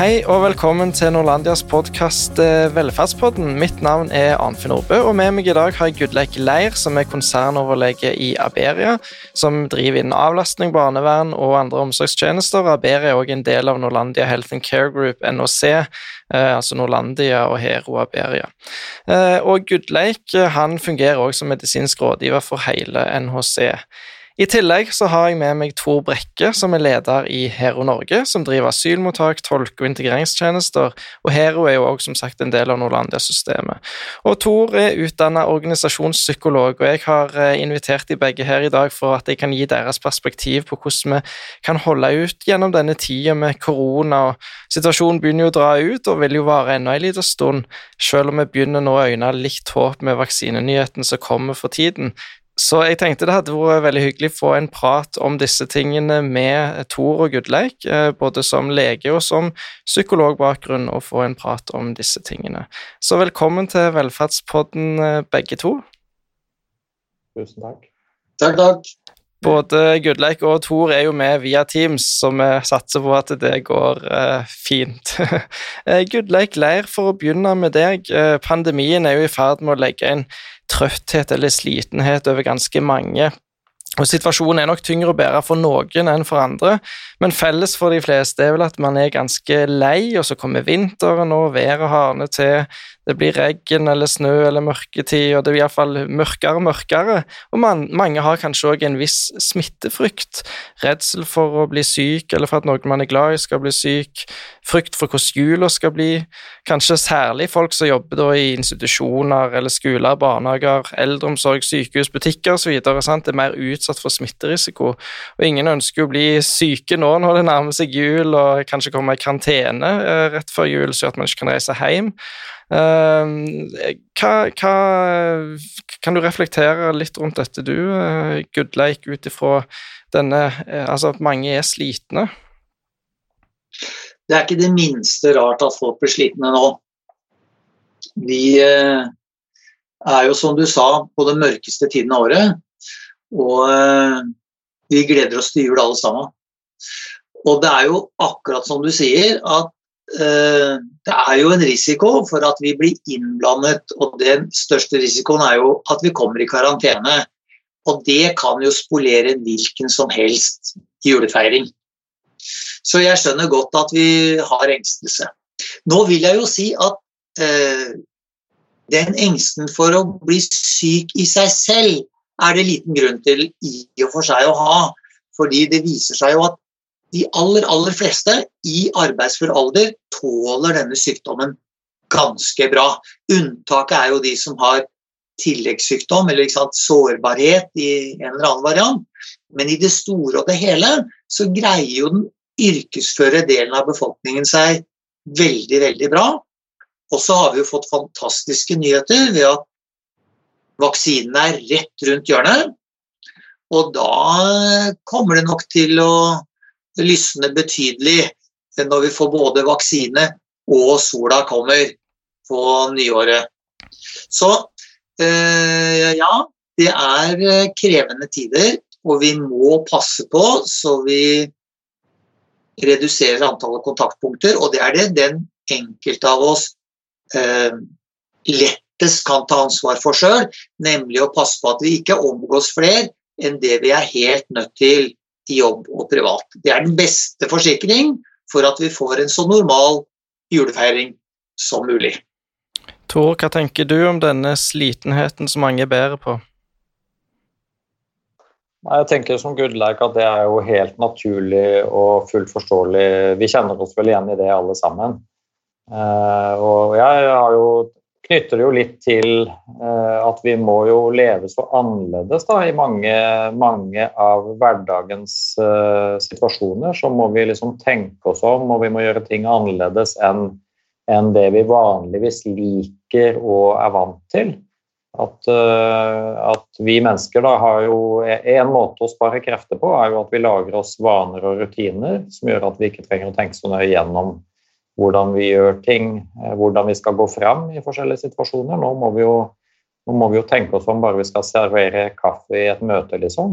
Hei og velkommen til Norlandias podkast Velferdspodden. Mitt navn er Arnfinn Nordbø, og med meg i dag har jeg Gudleik Leir, som er konsernoverlege i Aberia, som driver innen avlastning, barnevern og andre omsorgstjenester. Aberia er også en del av Norlandia Health and Care Group, NHC, eh, altså Norlandia og Hero Aberia. Eh, og Gudleik han fungerer også som medisinsk rådgiver for hele NHC. I tillegg så har jeg med meg Tor Brekke, som er leder i Hero Norge, som driver asylmottak, tolke- og integreringstjenester, og Hero er jo også som sagt en del av Norlandia-systemet. Og Tor er utdannet organisasjonspsykolog, og jeg har eh, invitert de begge her i dag for at jeg kan gi deres perspektiv på hvordan vi kan holde ut gjennom denne tida med korona. og Situasjonen begynner jo å dra ut og vil jo vare ennå en liten stund, selv om vi begynner nå å øyne litt håp med vaksinenyheten som kommer for tiden. Så jeg tenkte det hadde vært veldig hyggelig å få en prat om disse tingene med Tor og Gudleik, eh, både som lege og som psykologbakgrunn, og få en prat om disse tingene. Så velkommen til Velferdspodden, eh, begge to. Tusen takk. Takk, takk. Både Gudleik og Tor er jo med via Teams, så vi satser på at det går uh, fint. Gudleik Leir, for å begynne med deg. Pandemien er jo i ferd med å legge en trøtthet eller slitenhet over ganske mange. Og Situasjonen er nok tyngre å bære for noen enn for andre, men felles for de fleste er vel at man er ganske lei, og så kommer vinteren og været hardner til, det blir regn eller snø eller mørketid, og det blir iallfall mørkere og mørkere. Og man, mange har kanskje òg en viss smittefrykt. Redsel for å bli syk, eller for at noen man er glad i, skal bli syk. Frykt for hvordan jula skal bli. Kanskje særlig folk som jobber i institusjoner eller skoler, barnehager, eldreomsorg, sykehus, butikker osv. er mer utsatt for smitterisiko. Og ingen ønsker å bli syke nå når det nærmer seg jul, og kanskje komme i karantene eh, rett før jul, så at man ikke kan reise hjem. Ehm, hva, hva, kan du reflektere litt rundt dette, du, uh, Gudleik, ut ifra denne eh, Altså at mange er slitne? Det er ikke det minste rart at folk blir slitne nå. Vi eh, er jo, som du sa, på den mørkeste tiden av året. Og vi gleder oss til jul alle sammen. Og det er jo akkurat som du sier, at Eh, det er jo en risiko for at vi blir innblandet, og den største risikoen er jo at vi kommer i karantene. Og det kan jo spolere hvilken som helst julefeiring. Så jeg skjønner godt at vi har engstelse. Nå vil jeg jo si at eh, den engsten for å bli syk i seg selv er det liten grunn til i og for seg å ha. Fordi det viser seg jo at de aller, aller fleste i arbeidsfør alder tåler denne sykdommen ganske bra. Unntaket er jo de som har tilleggssykdom eller sant, sårbarhet i en eller annen variant. Men i det store og det hele så greier jo den yrkesføre delen av befolkningen seg veldig, veldig bra. Og så har vi jo fått fantastiske nyheter ved at vaksinen er rett rundt hjørnet. Og da kommer det nok til å lysne betydelig når vi får både vaksine og sola kommer på nyåret. Så eh, ja, det er eh, krevende tider, og vi må passe på så vi reduserer antallet kontaktpunkter. Og det er det den enkelte av oss eh, lettest kan ta ansvar for sjøl, nemlig å passe på at vi ikke omgås flere enn det vi er helt nødt til i jobb og privat. Det er den beste forsikring for at vi får en så normal julefeiring som mulig. Tor, hva tenker du om denne slitenheten som mange bærer på? Jeg tenker som Gudleik at det er jo helt naturlig og fullt forståelig. Vi kjenner oss vel igjen i det alle sammen. Eh, og jeg har jo knytter det jo litt til eh, at vi må jo leve så annerledes da, i mange, mange av hverdagens uh, situasjoner. Så må vi liksom tenke oss om, og vi må gjøre ting annerledes enn, enn det vi vanligvis liker og er vant til. At, uh, at, vi mennesker da har jo En måte å spare krefter på er jo at vi lager oss vaner og rutiner som gjør at vi ikke trenger å tenke så nøye gjennom hvordan vi gjør ting, eh, hvordan vi skal gå fram i forskjellige situasjoner. Nå må vi jo må vi jo tenke oss om bare vi skal servere kaffe i et møte, liksom.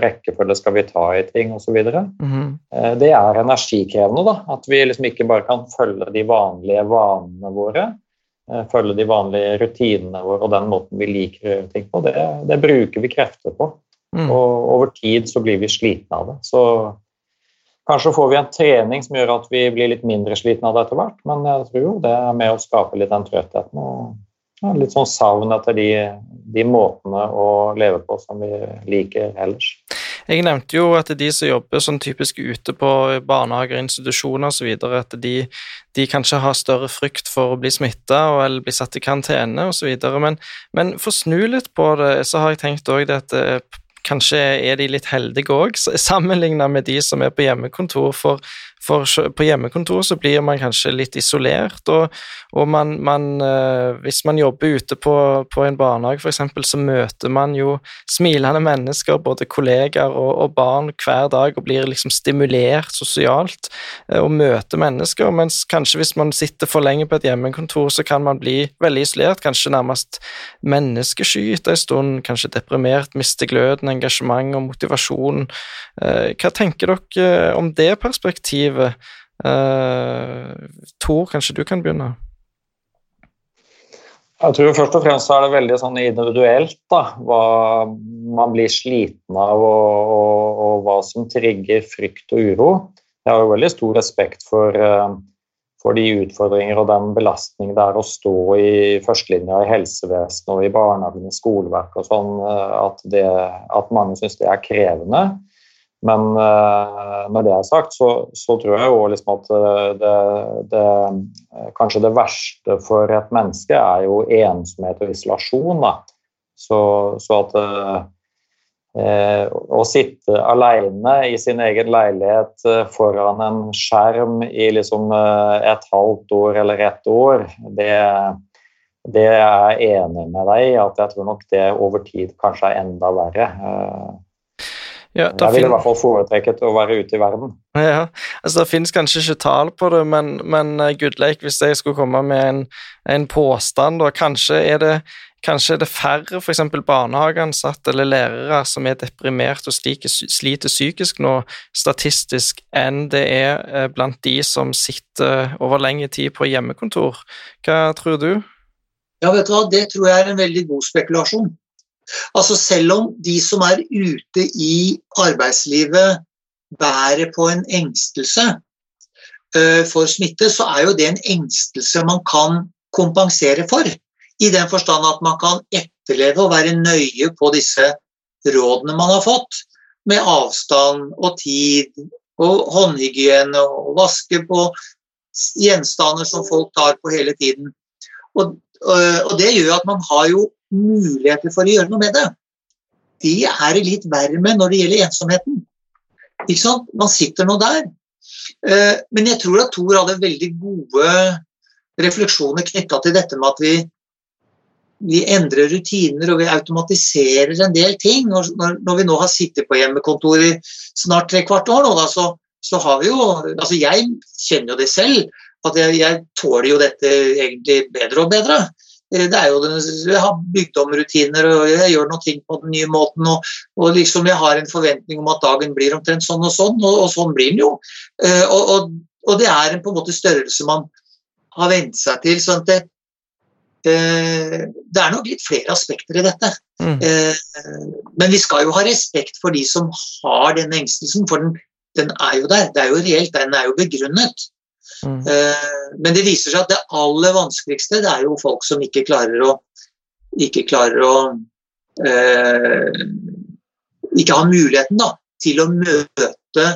Rekkefølge skal vi ta i ting osv. Mm -hmm. Det er energikrevende, da. At vi liksom ikke bare kan følge de vanlige vanene våre. Eh, følge de vanlige rutinene våre og den måten vi liker å gjøre ting på. Det, det bruker vi krefter på. Mm. Og over tid så blir vi slitne av det. Så kanskje får vi en trening som gjør at vi blir litt mindre slitne av det etter hvert, men jeg tror jo det er med å skape litt den trøttheten. og litt sånn savn etter de, de, måtene å leve på som vi liker ellers. Jeg nevnte jo at de som jobber sånn typisk ute på barnehager, institusjoner osv., at de, de, kanskje har større frykt for å bli smitta eller bli satt i karantene osv. Men, men for å snu litt på det, så har jeg tenkt òg at eh, kanskje er de litt heldige òg, sammenligna med de som er på hjemmekontor. For for på hjemmekontor så blir man kanskje litt isolert, og, og man, man, eh, hvis man jobber ute på, på en barnehage f.eks., så møter man jo smilende mennesker, både kollegaer og, og, barn, hver dag og blir liksom stimulert sosialt eh, og møter mennesker. Mens kanskje hvis man sitter for lenge på et hjemmekontor, så kan man bli veldig isolert, kanskje nærmest menneskesky etter en stund, kanskje deprimert, miste gløden, engasjement og motivasjon. Eh, hva tenker dere om det perspektivet? Livet. Uh, Tor, kanskje du kan begynne? Jeg tror først og fremst er det veldig sånn individuelt da, hva man blir sliten av, og, og, og, hva som trigger frykt og uro. Jeg har jo veldig stor respekt for, uh, for de utfordringer og den belastning det er å stå i førstelinja i helsevesenet og i barnehagen, skoleverk og sånn, uh, at, det, at mange syns det er krevende. Men når det er sagt, så, så tror jeg jo liksom at eh, det, det, eh, Kanskje det verste for et menneske er jo ensomhet og isolasjon. Da. Så, så at uh, å sitte alene i sin egen leilighet foran en skjerm i liksom et halvt år eller ett år, det, det er jeg enig med deg i at jeg tror nok det over tid kanskje er enda verre. Ja, jeg ville i hvert fall foretrukket å være ute i verden. Ja, altså Det finnes kanskje ikke tall på det, men, men uh, Gudleik, hvis jeg skulle komme med en, en påstand, da kanskje er det Kanskje er det færre f.eks. barnehageansatte eller lærere som er deprimert og sliter, sliter psykisk nå, statistisk, enn det er uh, blant de som sitter over lengre tid på hjemmekontor. Hva tror du? Ja, vet du hva, Det tror jeg er en veldig god spekulasjon. Altså Selv om de som er ute i arbeidslivet bærer på en engstelse uh, for smitte, så er jo det en engstelse man kan kompensere for. I den forstand at man kan etterleve og være nøye på disse rådene man har fått, med avstand og tid og håndhygiene og vaske på gjenstander som folk tar på hele tiden. Og, og, og det gjør at man har jo muligheter for å gjøre noe med det. Det er det litt verre med når det gjelder ensomheten. Ikke sant? Man sitter nå der. Eh, men jeg tror at Thor hadde veldig gode refleksjoner knytta til dette med at vi, vi, endrer rutiner og vi automatiserer en del ting. Når, når vi nå har sittet på hjemmekontor i snart tre kvart år, nå, da, så, så, har vi jo altså Jeg kjenner jo det selv, at jeg, jeg tåler jo dette egentlig bedre og bedre. Eh, det er jo den, Jeg har bygd om rutiner og jeg gjør noen ting på den nye måten. Og, og liksom jeg har en forventning om at dagen blir omtrent sånn og sånn, og, og sånn blir den jo. Og, og, og, det er en på en måte størrelse man har vent seg til. sånn at det, uh, det er nok litt flere aspekter i dette. Mm. Men vi skal jo ha respekt for de som har den engstelsen, for den, den er jo der. Det er jo reelt, den er jo begrunnet. Mm. Eh, men det viser seg at det aller vanskeligste det er jo folk som ikke klarer å ikke klarer å eh, ikke har muligheten da, til å møte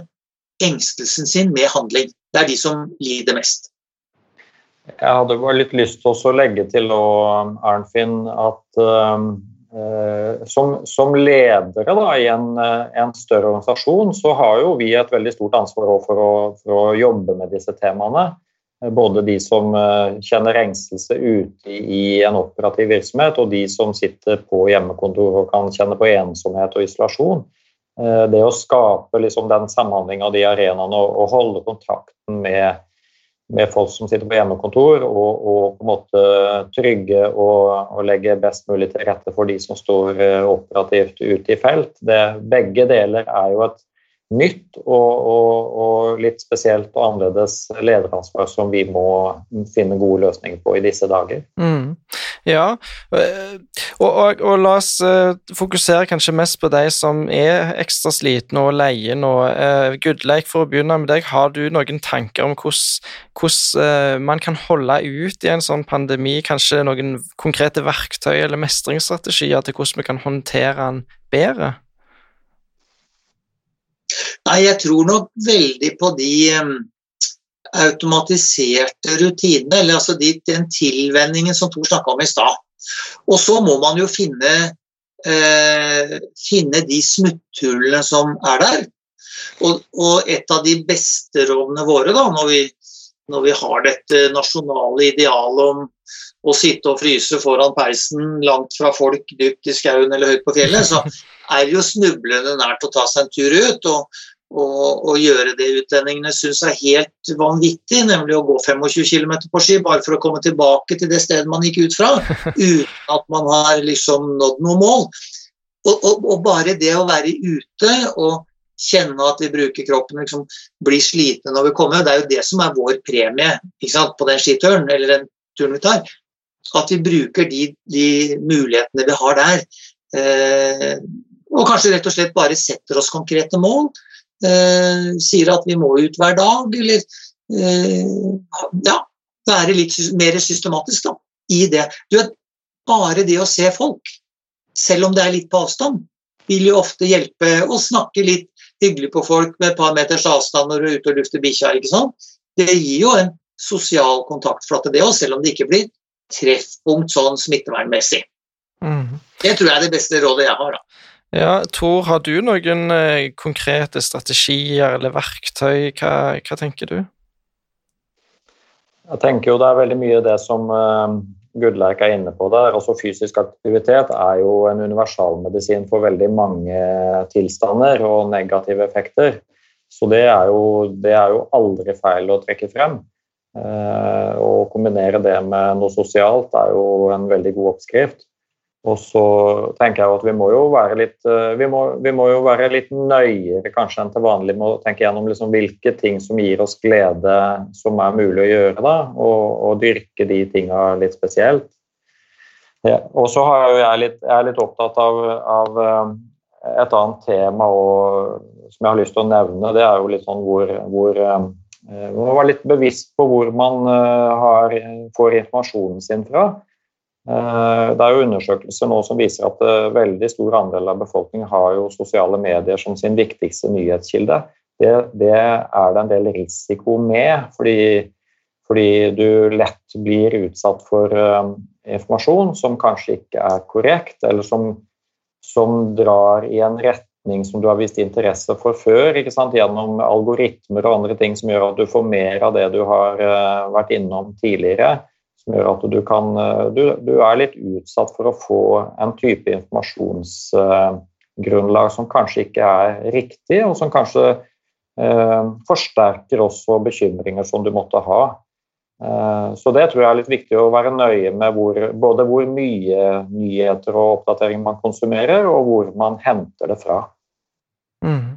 engstelsen sin med handling. Det er de som lider mest. Jeg hadde bare litt lyst til å legge til Arnfinn, at um, Eh, som, som, ledere da, i en, eh, en, større organisasjon så har jo vi et veldig stort ansvar for å, for å jobbe med disse temaene. Eh, både de som kjenner engstelse ute i en operativ virksomhet, og de som sitter på hjemmekontor og kan kjenne på ensomhet og isolasjon. Det å skape liksom den samhandlinga av de arenaene og, og holde kontakten med med folk som sitter på hjemmekontor, og, og på en måte trygge og, og, legge best mulig til rette for de som står operativt ute i felt. Det, begge deler er jo et nytt og, og, og, litt spesielt og annerledes lederansvar som vi må finne gode løsninger på i disse dager. Mm. Ja, og, og, la oss uh, fokusere kanskje mest på de som er ekstra slitne og leie nå. Uh, Gudleik, for å begynne med deg, har du noen tanker om hvordan, hvordan uh, man kan holde ut i en sånn pandemi? Kanskje noen konkrete verktøy eller mestringsstrategier til hvordan vi kan håndtere den bedre? Nei, jeg tror nok veldig på de automatiserte rutinene, eller altså de, den tilvenningen som Tor snakka om i stad. Og så må man jo finne, eh, finne de smutthullene som er der. Og, og, et av de beste rådene våre da, når vi, når vi har dette nasjonale idealet om å sitte og fryse foran peisen langt fra folk dypt i skauen eller høyt på fjellet, så er det jo snublende nært å ta seg en tur ut. og å, gjøre det utlendingene syns er helt vanvittig, nemlig å gå 25 km på ski bare for å komme tilbake til det stedet man gikk ut fra, uten at man har liksom nådd noe mål. Og, og, og, bare det å være ute og kjenne at vi bruker kroppen, liksom blir slitne når vi kommer, det er jo det som er vår premie på den skituren eller den turen vi tar. At vi bruker de, de mulighetene vi har der. Eh, og kanskje rett og slett bare setter oss konkrete mål. Eh, sier at vi må ut hver dag, eller eh, ja, være litt mer systematisk da, i det. Du vet, bare det å se folk, selv om det er litt på avstand, vil jo ofte hjelpe å snakke litt hyggelig på folk med et par meters avstand når du er ute og lufter bikkja. ikke sant? Det gir jo en sosial kontaktflate, det òg, selv om det ikke blir treffpunkt sånn smittevernmessig. Mm. Det tror jeg er det beste rådet jeg har. da. Ja, Tor, har du noen eh, konkrete strategier eller verktøy? Hva, hva, tenker du? Jeg tenker jo det er veldig mye det som uh, Gudleik er inne på der. Altså fysisk aktivitet er jo en universalmedisin for veldig mange tilstander og negative effekter. Så det er jo, det er jo aldri feil å trekke frem. Å kombinere det med noe sosialt er jo en veldig god oppskrift. Og så tenker jeg at vi må jo være litt, eh, vi må, vi må jo være litt nøyere kanskje enn til vanlig med å tenke gjennom liksom hvilke ting som gir oss glede som er mulig å gjøre, da, og, og dyrke de tinga litt spesielt. Ja, og så er jeg litt, jeg er litt opptatt av, av, eh, et annet tema og, som jeg har lyst til å nevne. Det er jo litt sånn hvor, hvor eh, man må være litt bevisst på hvor man har, får informasjonen sin fra. Eh, det er jo undersøkelser nå som viser at eh, veldig stor andel av befolkningen har jo sosiale medier som sin viktigste nyhetskilde. Det, det er det en del risiko med, fordi, fordi, du lett blir utsatt for uh, informasjon som kanskje ikke er korrekt, eller som, som, drar i en retning som du har vist interesse for før, gjennom algoritmer og andre ting som gjør at du får mer av det du har vært innom tidligere som gjør at du kan eh, du, du, er litt utsatt for å få en type informasjonsgrunnlag som kanskje ikke er riktig, og som kanskje eh, forsterker også bekymringer som du måtte ha. Eh, så det tror jeg er litt viktig å være nøye med hvor, både hvor mye nyheter og oppdatering man konsumerer, og hvor man henter det fra. Mm.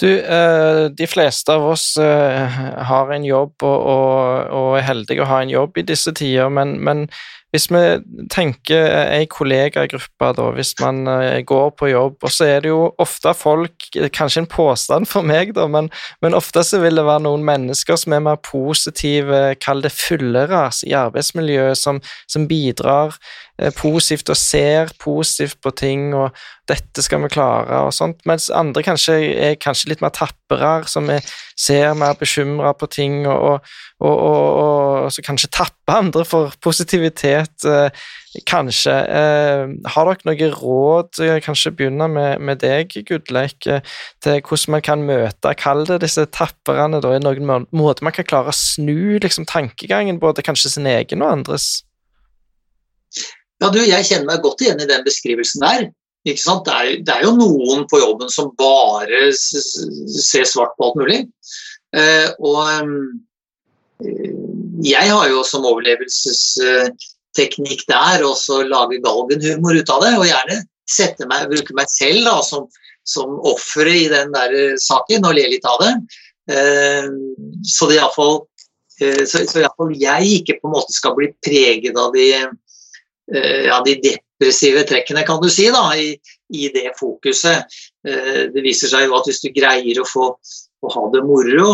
Du, eh, de fleste av oss eh, har en jobb og, og, og, er heldige å ha en jobb i disse tider, men, men hvis vi tenker ei kollegagruppe, da, hvis man går på jobb, og så er det jo ofte folk Kanskje en påstand for meg, da, men, men ofte så vil det være noen mennesker som er mer positive, kall det fylleras i arbeidsmiljøet, som, som bidrar positivt og ser positivt på ting, og 'dette skal vi klare', og sånt, mens andre kanskje er kanskje litt mer tappere, som er, ser mer bekymra på ting, og, og, og, og så kanskje tapper andre for positivitet, eh, kanskje. Eh, har dere noen råd, kanskje begynne med, med deg, Gudleik, eh, til hvordan man kan møte, kall det disse tapperne, da, i noen måte man kan klare å snu liksom, tankegangen, både kanskje sin egen og andres? Ja, du, Jeg kjenner meg godt igjen i den beskrivelsen der. Det er, det, er, jo noen på jobben som bare ser svart på alt mulig. Eh, og jeg har jo som overlevelsesteknikk der også lage galgenhumor ut av det, og gjerne sette meg, bruke meg selv da, som, som offeret i den der saken og le litt av det. Så det iallfall så, så iallfall jeg ikke på en måte skal bli preget av de, ja, de depressive trekkene, kan du si, da, i, i det fokuset. Det viser seg jo at hvis du greier å få å ha det moro,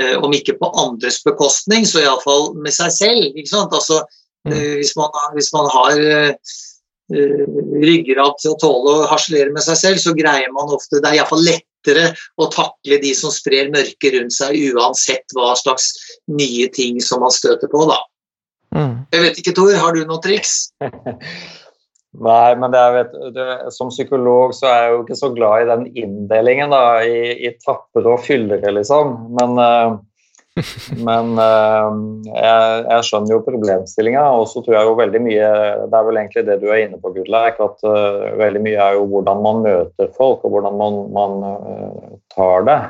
Eh, om ikke på andres bekostning, så iallfall med seg selv. ikke sant? Altså, mm. Eh, hvis, man, hvis, man, har ryggrad til å tåle å harselere med seg selv, så greier man ofte Det er iallfall lettere å takle de som sprer mørke rundt seg, uansett hva slags nye ting som man støter på, da. Mm. Jeg vet ikke, Tor, har du noen triks? Nei, men vet, det, som psykolog så er jeg jo ikke så glad i den inndelingen da, i, i tapper og fyllere, liksom. Men, uh, men uh, jeg, jeg, skjønner jo problemstillinga, og så tror jeg jo veldig mye Det er vel egentlig det du er inne på, Gudleik, at uh, veldig mye er jo hvordan man møter folk, og hvordan man, man tar det.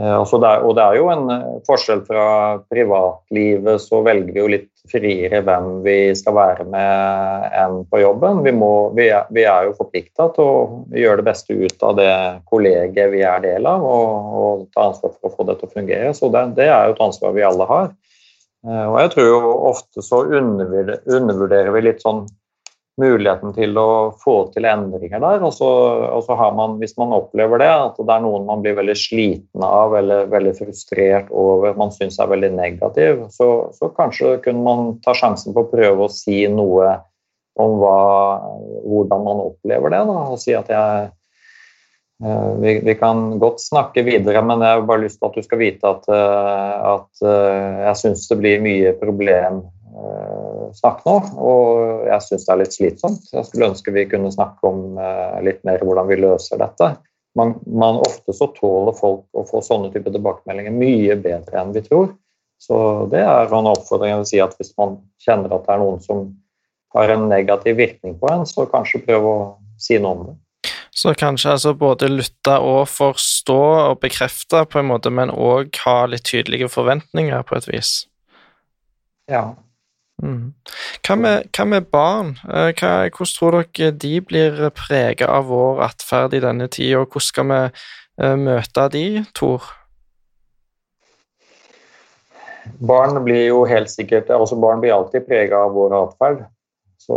Altså det er, og det er jo en forskjell fra privatlivet, så velger vi jo litt friere hvem vi skal være med enn på jobben. Vi, må, vi, er, vi er, jo forplikta til å gjøre det beste ut av det kollegiet vi er del av, og, og ta ansvar for å få det til å fungere. Så det, det er jo et ansvar vi alle har. Eh, og jeg tror jo ofte så undervurderer vi litt sånn muligheten til å få til endringer der. Og så, og så, har man, hvis man opplever det, at det er noen man blir veldig sliten av eller veldig frustrert over, man syns er veldig negativ, så, så, kanskje kunne man ta sjansen på å prøve å si noe om hva, hvordan man opplever det. Da, og si at jeg eh, vi, vi, kan godt snakke videre, men jeg har bare lyst til at du skal vite at, eh, at eh, jeg syns det blir mye problem snakk nå, og jeg syns det er litt slitsomt. Jeg skulle ønske vi kunne snakke om eh, litt mer hvordan vi løser dette. Man, man, ofte så tåler folk å få sånne typer tilbakemeldinger mye bedre enn vi tror. Så det er en oppfordring å si at hvis man kjenner at det er noen som har en negativ virkning på en, så kanskje prøve å si noe om det. Så kanskje altså både lytte og forstå og bekrefte, på en måte, men òg ha litt tydelige forventninger, på et vis? Ja, Mm. Hva, med, hva, med, barn? Eh, hva, hvordan tror dere de blir preget av vår atferd i denne tida, og hvordan skal vi uh, møte de, Tor? Barn blir jo helt sikkert altså Barn blir alltid prega av vår atferd. Så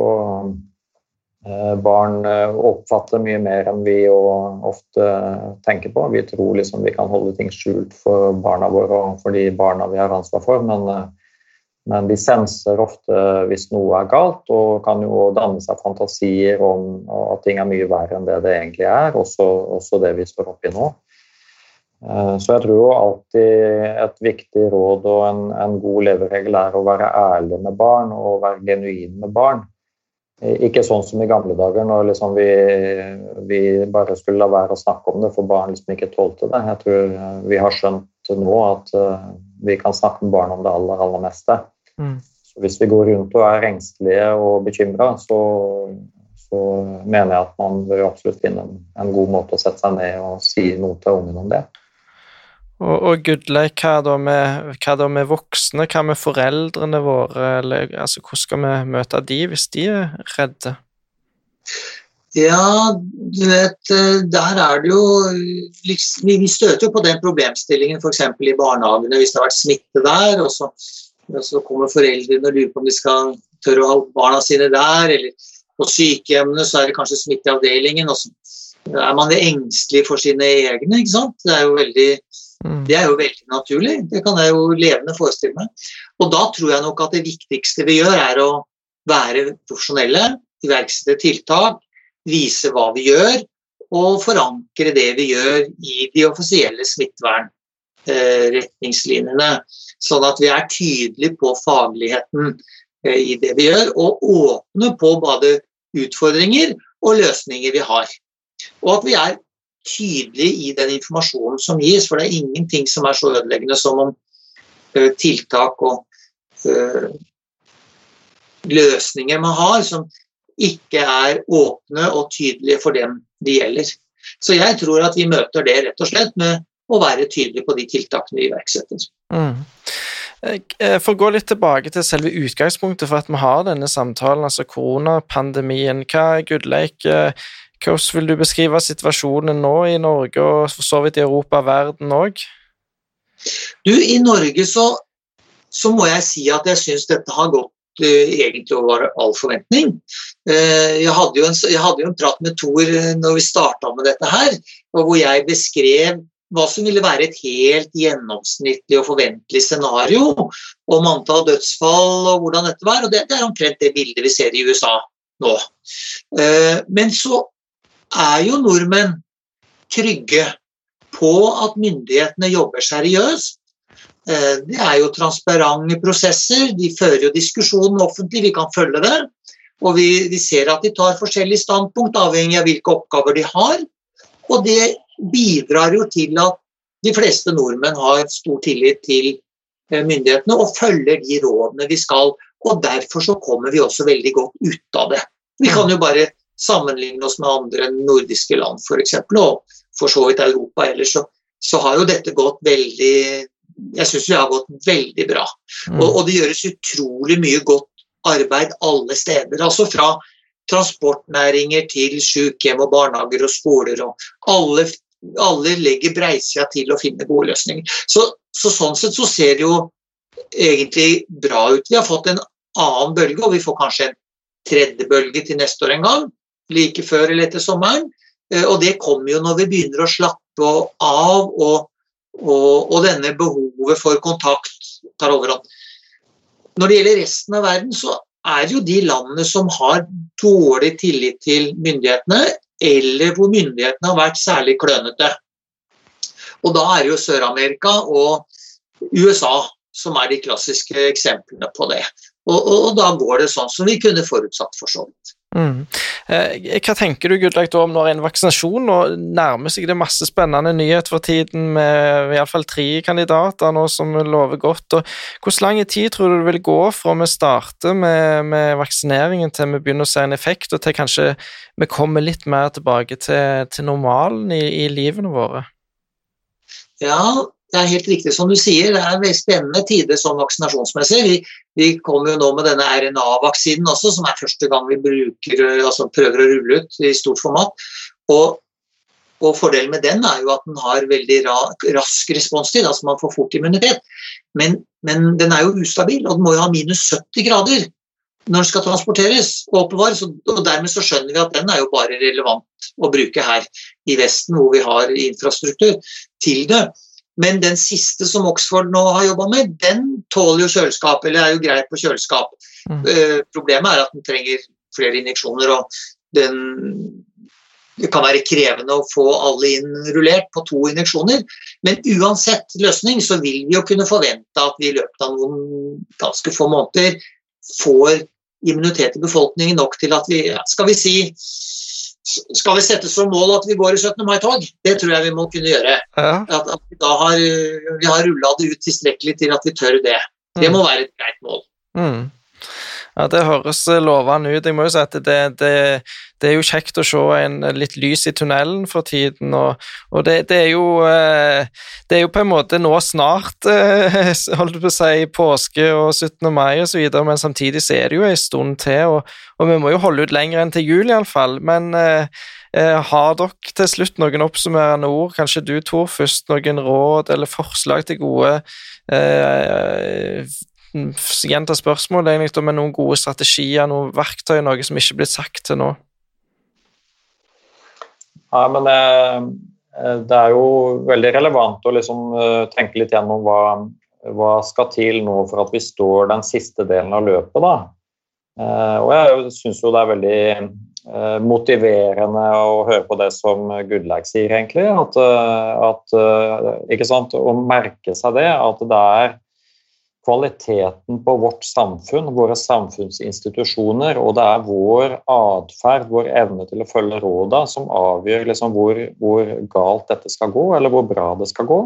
eh, barn uh, oppfatter mye mer enn vi ofte tenker på. Vi tror liksom vi kan holde ting skjult for barna våre og for de barna vi har ansvar for, men men de senser ofte hvis noe er galt, og kan jo danne seg fantasier om at ting er mye verre enn det det egentlig er, også, også det vi står oppi nå. Eh, så jeg tror jo alltid et viktig råd og en, en, god leveregel er å være ærlig med barn og være genuin med barn. Ikke sånn som i gamle dager, når liksom vi, vi, bare skulle la være å snakke om det for barn liksom ikke tålte det. Jeg tror vi har skjønt nå at eh, vi kan snakke med barn om det aller, aller meste. Mm. Så hvis vi går rundt og er engstelige og bekymra, så, så, mener jeg at man bør absolutt finne en, en, god måte å sette seg ned og si noe til ungen om det. Og, og Gudleik, hva, da med, hva da med voksne? Hva med foreldrene våre? Eller, altså, hvordan skal vi møte de hvis de er redde? Ja, du vet, eh, der er det jo liksom, Vi støter jo på den problemstillingen f.eks. i barnehagene hvis det har vært smitte der. og så og så kommer foreldrene og lurer på om de skal tørre å ha barna sine der. Eller på sykehjemmene så er det kanskje smitte i avdelingen. Og så er man engstelig for sine egne. ikke sant? Det er jo veldig, mm. det er jo veldig naturlig. Det kan jeg jo levende forestille meg. Og da tror jeg nok at det viktigste vi gjør, er å være profesjonelle, iverksette tiltak, vise hva vi gjør, og forankre det vi gjør i de offisielle smittevern retningslinjene. Sånn at vi er tydelige på fagligheten eh, i det vi gjør, og åpne på både utfordringer og løsninger vi har. Og at vi er tydelige i den informasjonen som gis, for det er ingenting som er så ødeleggende som om eh, tiltak og løsninger man har, som ikke er åpne og tydelige for dem det gjelder. Så jeg tror at vi møter det rett og slett med og være tydelig på de tiltakene vi iverksetter. Mm. Eh, for å gå litt tilbake til selve utgangspunktet for at vi har denne samtalen, altså koronapandemien. Hva Gudleik, eh, hvordan vil du beskrive situasjonen nå i Norge og for så vidt i Europa og verden òg? Du, I Norge så, så, må jeg si at jeg syns dette har gått uh, egentlig over all forventning. Jeg, hadde en, jeg, hadde jo en, prat med Thor når vi starta med dette her, hvor jeg beskrev hva som ville være et helt gjennomsnittlig og forventelig scenario om antall dødsfall og hvordan dette var. og Det, det er omtrent det bildet vi ser i USA nå. Eh, men så er jo nordmenn trygge på at myndighetene jobber seriøst. Eh, det er jo transparente prosesser, de fører jo diskusjonen offentlig, vi kan følge det. Og vi, vi ser at de tar forskjellige standpunkt avhengig av hvilke oppgaver de har. Og det bidrar jo til at de fleste nordmenn har stor tillit til eh, myndighetene og følger de rådene vi skal. Og derfor så kommer vi også veldig godt ut av det. Vi kan jo bare sammenligne oss med andre nordiske land f.eks. og for så vidt Europa ellers, så, så har jo dette gått veldig Jeg syns det har gått veldig bra. Mm. Og, og det gjøres utrolig mye godt arbeid alle steder. Altså fra transportnæringer til sykehjem og barnehager og skoler og alle alle legger breisida til å finne gode løsninger. Så, så, Sånn sett så ser det jo egentlig bra ut. Vi har fått en annen bølge, og vi får kanskje en tredje bølge til neste år en gang. Like før eller etter sommeren. Eh, og det kommer jo når vi begynner å slappe av, og, og, og denne behovet for kontakt tar overhånd. Når det gjelder resten av verden, så er det jo de landene som har dårlig tillit til myndighetene, eller hvor myndighetene har vært særlig klønete. Og da er jo Sør-Amerika og USA som er de klassiske eksemplene på det. Og, og, og, da går det sånn som vi kunne forutsatt for så vidt. Mm. Eh, hva tenker du Gudleik, om når en vaksinasjon nå nærmer seg det masse spennende nyheter for tiden, med iallfall tre kandidater nå som lover godt. og Hvor lang tid tror du det vil gå fra vi starter med, med vaksineringen til vi begynner å se en effekt, og til kanskje vi kommer litt mer tilbake til, til normalen i, i livene våre? Ja, det er helt riktig som du sier, det er veldig spennende tider sånn vaksinasjonsmessig. Vi, vi kommer jo nå med denne RNA-vaksinen også, som er første gang vi bruker, altså prøver å rulle ut i stort format. Og, og Fordelen med den er jo at den har veldig ra, rask responstid, altså man får fort immunitet. Men, men, den er jo ustabil, og den må jo ha minus 70 grader når den skal transporteres og oppbevares. Og dermed så skjønner vi at den er jo bare relevant å bruke her i Vesten, hvor vi har infrastruktur til det. Men den siste som Oxford nå har jobba med, den tåler jo kjøleskap, eller er jo greit på kjøleskap. Mm. Uh, problemet er at den trenger flere injeksjoner, og den, det kan være krevende å få alle inn rullert på to injeksjoner. Men uansett løsning så vil vi jo kunne forvente at vi i løpet av noen ganske få måneder får immunitet i befolkningen nok til at vi, skal vi si skal vi sette som mål at vi går i 17. mai-tog? Det tror jeg vi må kunne gjøre. Ja. At, at, vi da har, vi har rulla det ut tilstrekkelig til at vi tør det. Det må mm. være et greit mål. Mm. Ja, Det høres lovende ut. Jeg må jo si at det, det, det, er jo kjekt å se en litt lys i tunnelen for tiden. Og, og det, det, er jo, eh, det er jo på en måte nå snart holdt på å si, påske og 17. mai osv., men samtidig så er det jo en stund til, og, og, vi må jo holde ut lenger enn til jul iallfall. Men eh, eh, har dere til slutt noen oppsummerende ord, kanskje du Tor først, noen råd eller forslag til gode eh, gjenta spørsmålet egentlig med noen gode strategier, noen verktøy, noe som ikke er blitt sagt til nå. Ja, men det, eh, det er jo veldig relevant å liksom eh, tenke litt gjennom hva, hva skal til nå for at vi står den siste delen av løpet. da. Eh, og jeg syns jo det er veldig motiverende å høre på det som Goodlag sier, egentlig. At, at, ikke sant, Å merke seg det, at det er kvaliteten på vårt samfunn, våre samfunnsinstitusjoner, og det er vår atferd, vår evne til å følge råda, som avgjør liksom hvor, hvor, galt dette skal gå, eller hvor bra det skal gå.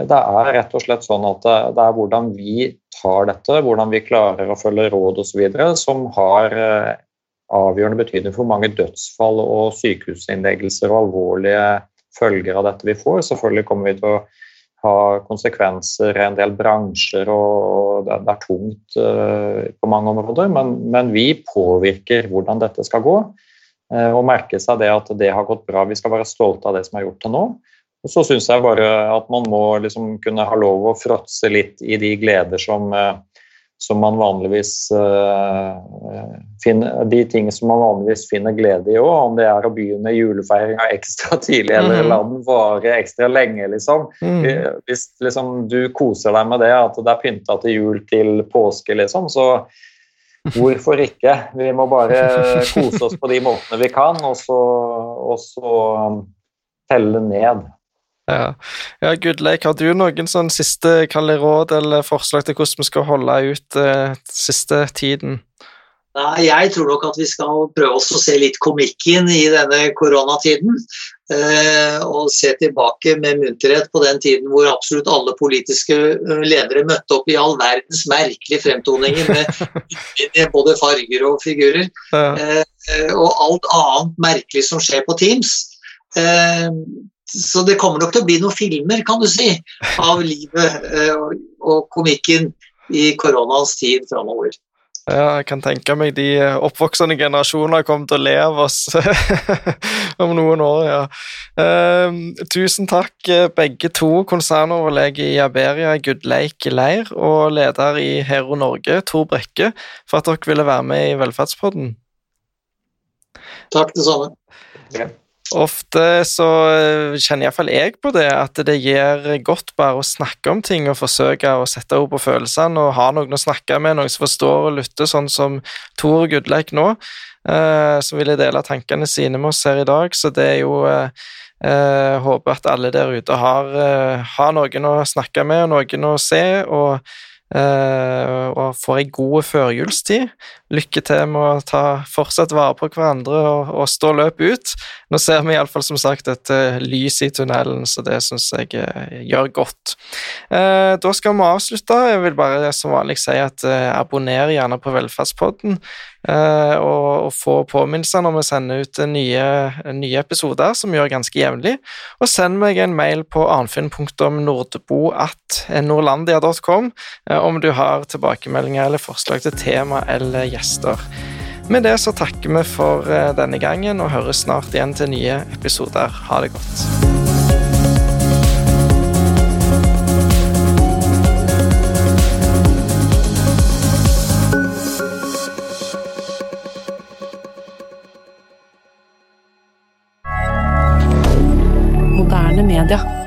Det er rett og slett sånn at det, det er hvordan vi tar dette, hvordan vi klarer å følge råd osv., som har eh, avgjørende betydning for mange dødsfall og sykehusinnleggelser og alvorlige følger av dette vi får. Selvfølgelig kommer vi til å ha konsekvenser i en del bransjer, og det er tungt på mange områder. Men, men vi påvirker hvordan dette skal gå, og merke seg det at det har gått bra. Vi skal være stolte av det som er gjort til nå. Og så syns jeg bare at man må liksom kunne ha lov å fråtse litt i de gleder som, eh, som man vanligvis uh, finner, De ting som man vanligvis finner glede i òg, om det er å begynne julefeiringa ekstra tidlig eller mm. la den vare ekstra lenge, liksom. Mm. Hvis liksom, du koser deg med det, at det er pynta til jul til påske, liksom, så Hvorfor ikke? Vi må bare kose oss på de måtene vi kan, og så, og så telle ned. Ja, ja Gudleik, har du noen sånn siste råd eller forslag til hvordan vi skal holde ut eh, siste tiden? Nei, Jeg tror nok at vi skal prøve oss å se litt komikken i denne koronatiden. Eh, og se tilbake med munterhet på den tiden hvor absolutt alle politiske eh, ledere møtte opp i all verdens merkelige fremtoninger med både farger og figurer. Ja. Eh, og alt annet merkelig som skjer på Teams. Så det kommer nok til å bli noen filmer, kan du si, av livet eh, og komikken i koronaens tid framover. Ja, jeg kan tenke meg de oppvoksende generasjoner kommer til å le av oss om noen år, ja. Uh, tusen takk, eh, begge to, konsernoverlege i Aberia, Gudleik Leir, og leder i Hero Norge, Tor Brekke, for at dere ville være med i Velferdspodden. Takk, det samme. Ja. Ofte så eh, kjenner iallfall jeg på det, at det gjør godt bare å snakke om ting og forsøke å sette ord på følelsene og ha noen å snakke med, noen som forstår og lytter, sånn som Tor Gudleik nå, eh, som ville dele tankene sine med oss her i dag. Så det er jo eh, eh Håper at alle der ute har, eh, har noen å snakke med, og noen å se. og og får ei god førjulstid. Lykke til med å ta fortsatt vare på hverandre og, og stå løp ut. Nå ser vi iallfall som sagt et uh, lys i tunnelen, så det syns jeg uh, gjør godt. da skal vi avslutte. Jeg vil bare som vanlig si at abonner gjerne på Velferdspodden. Uh, og, og, få påminnelser når vi sender ut nye, nye episoder, som vi gjør ganske jevnlig. Og send meg en mail på arnfinn.nordbo.norlandia.com uh, om du har tilbakemeldinger eller forslag til tema eller gjester. Med det så takker vi for uh, denne gangen og høres snart igjen til nye episoder. Ha det godt. rien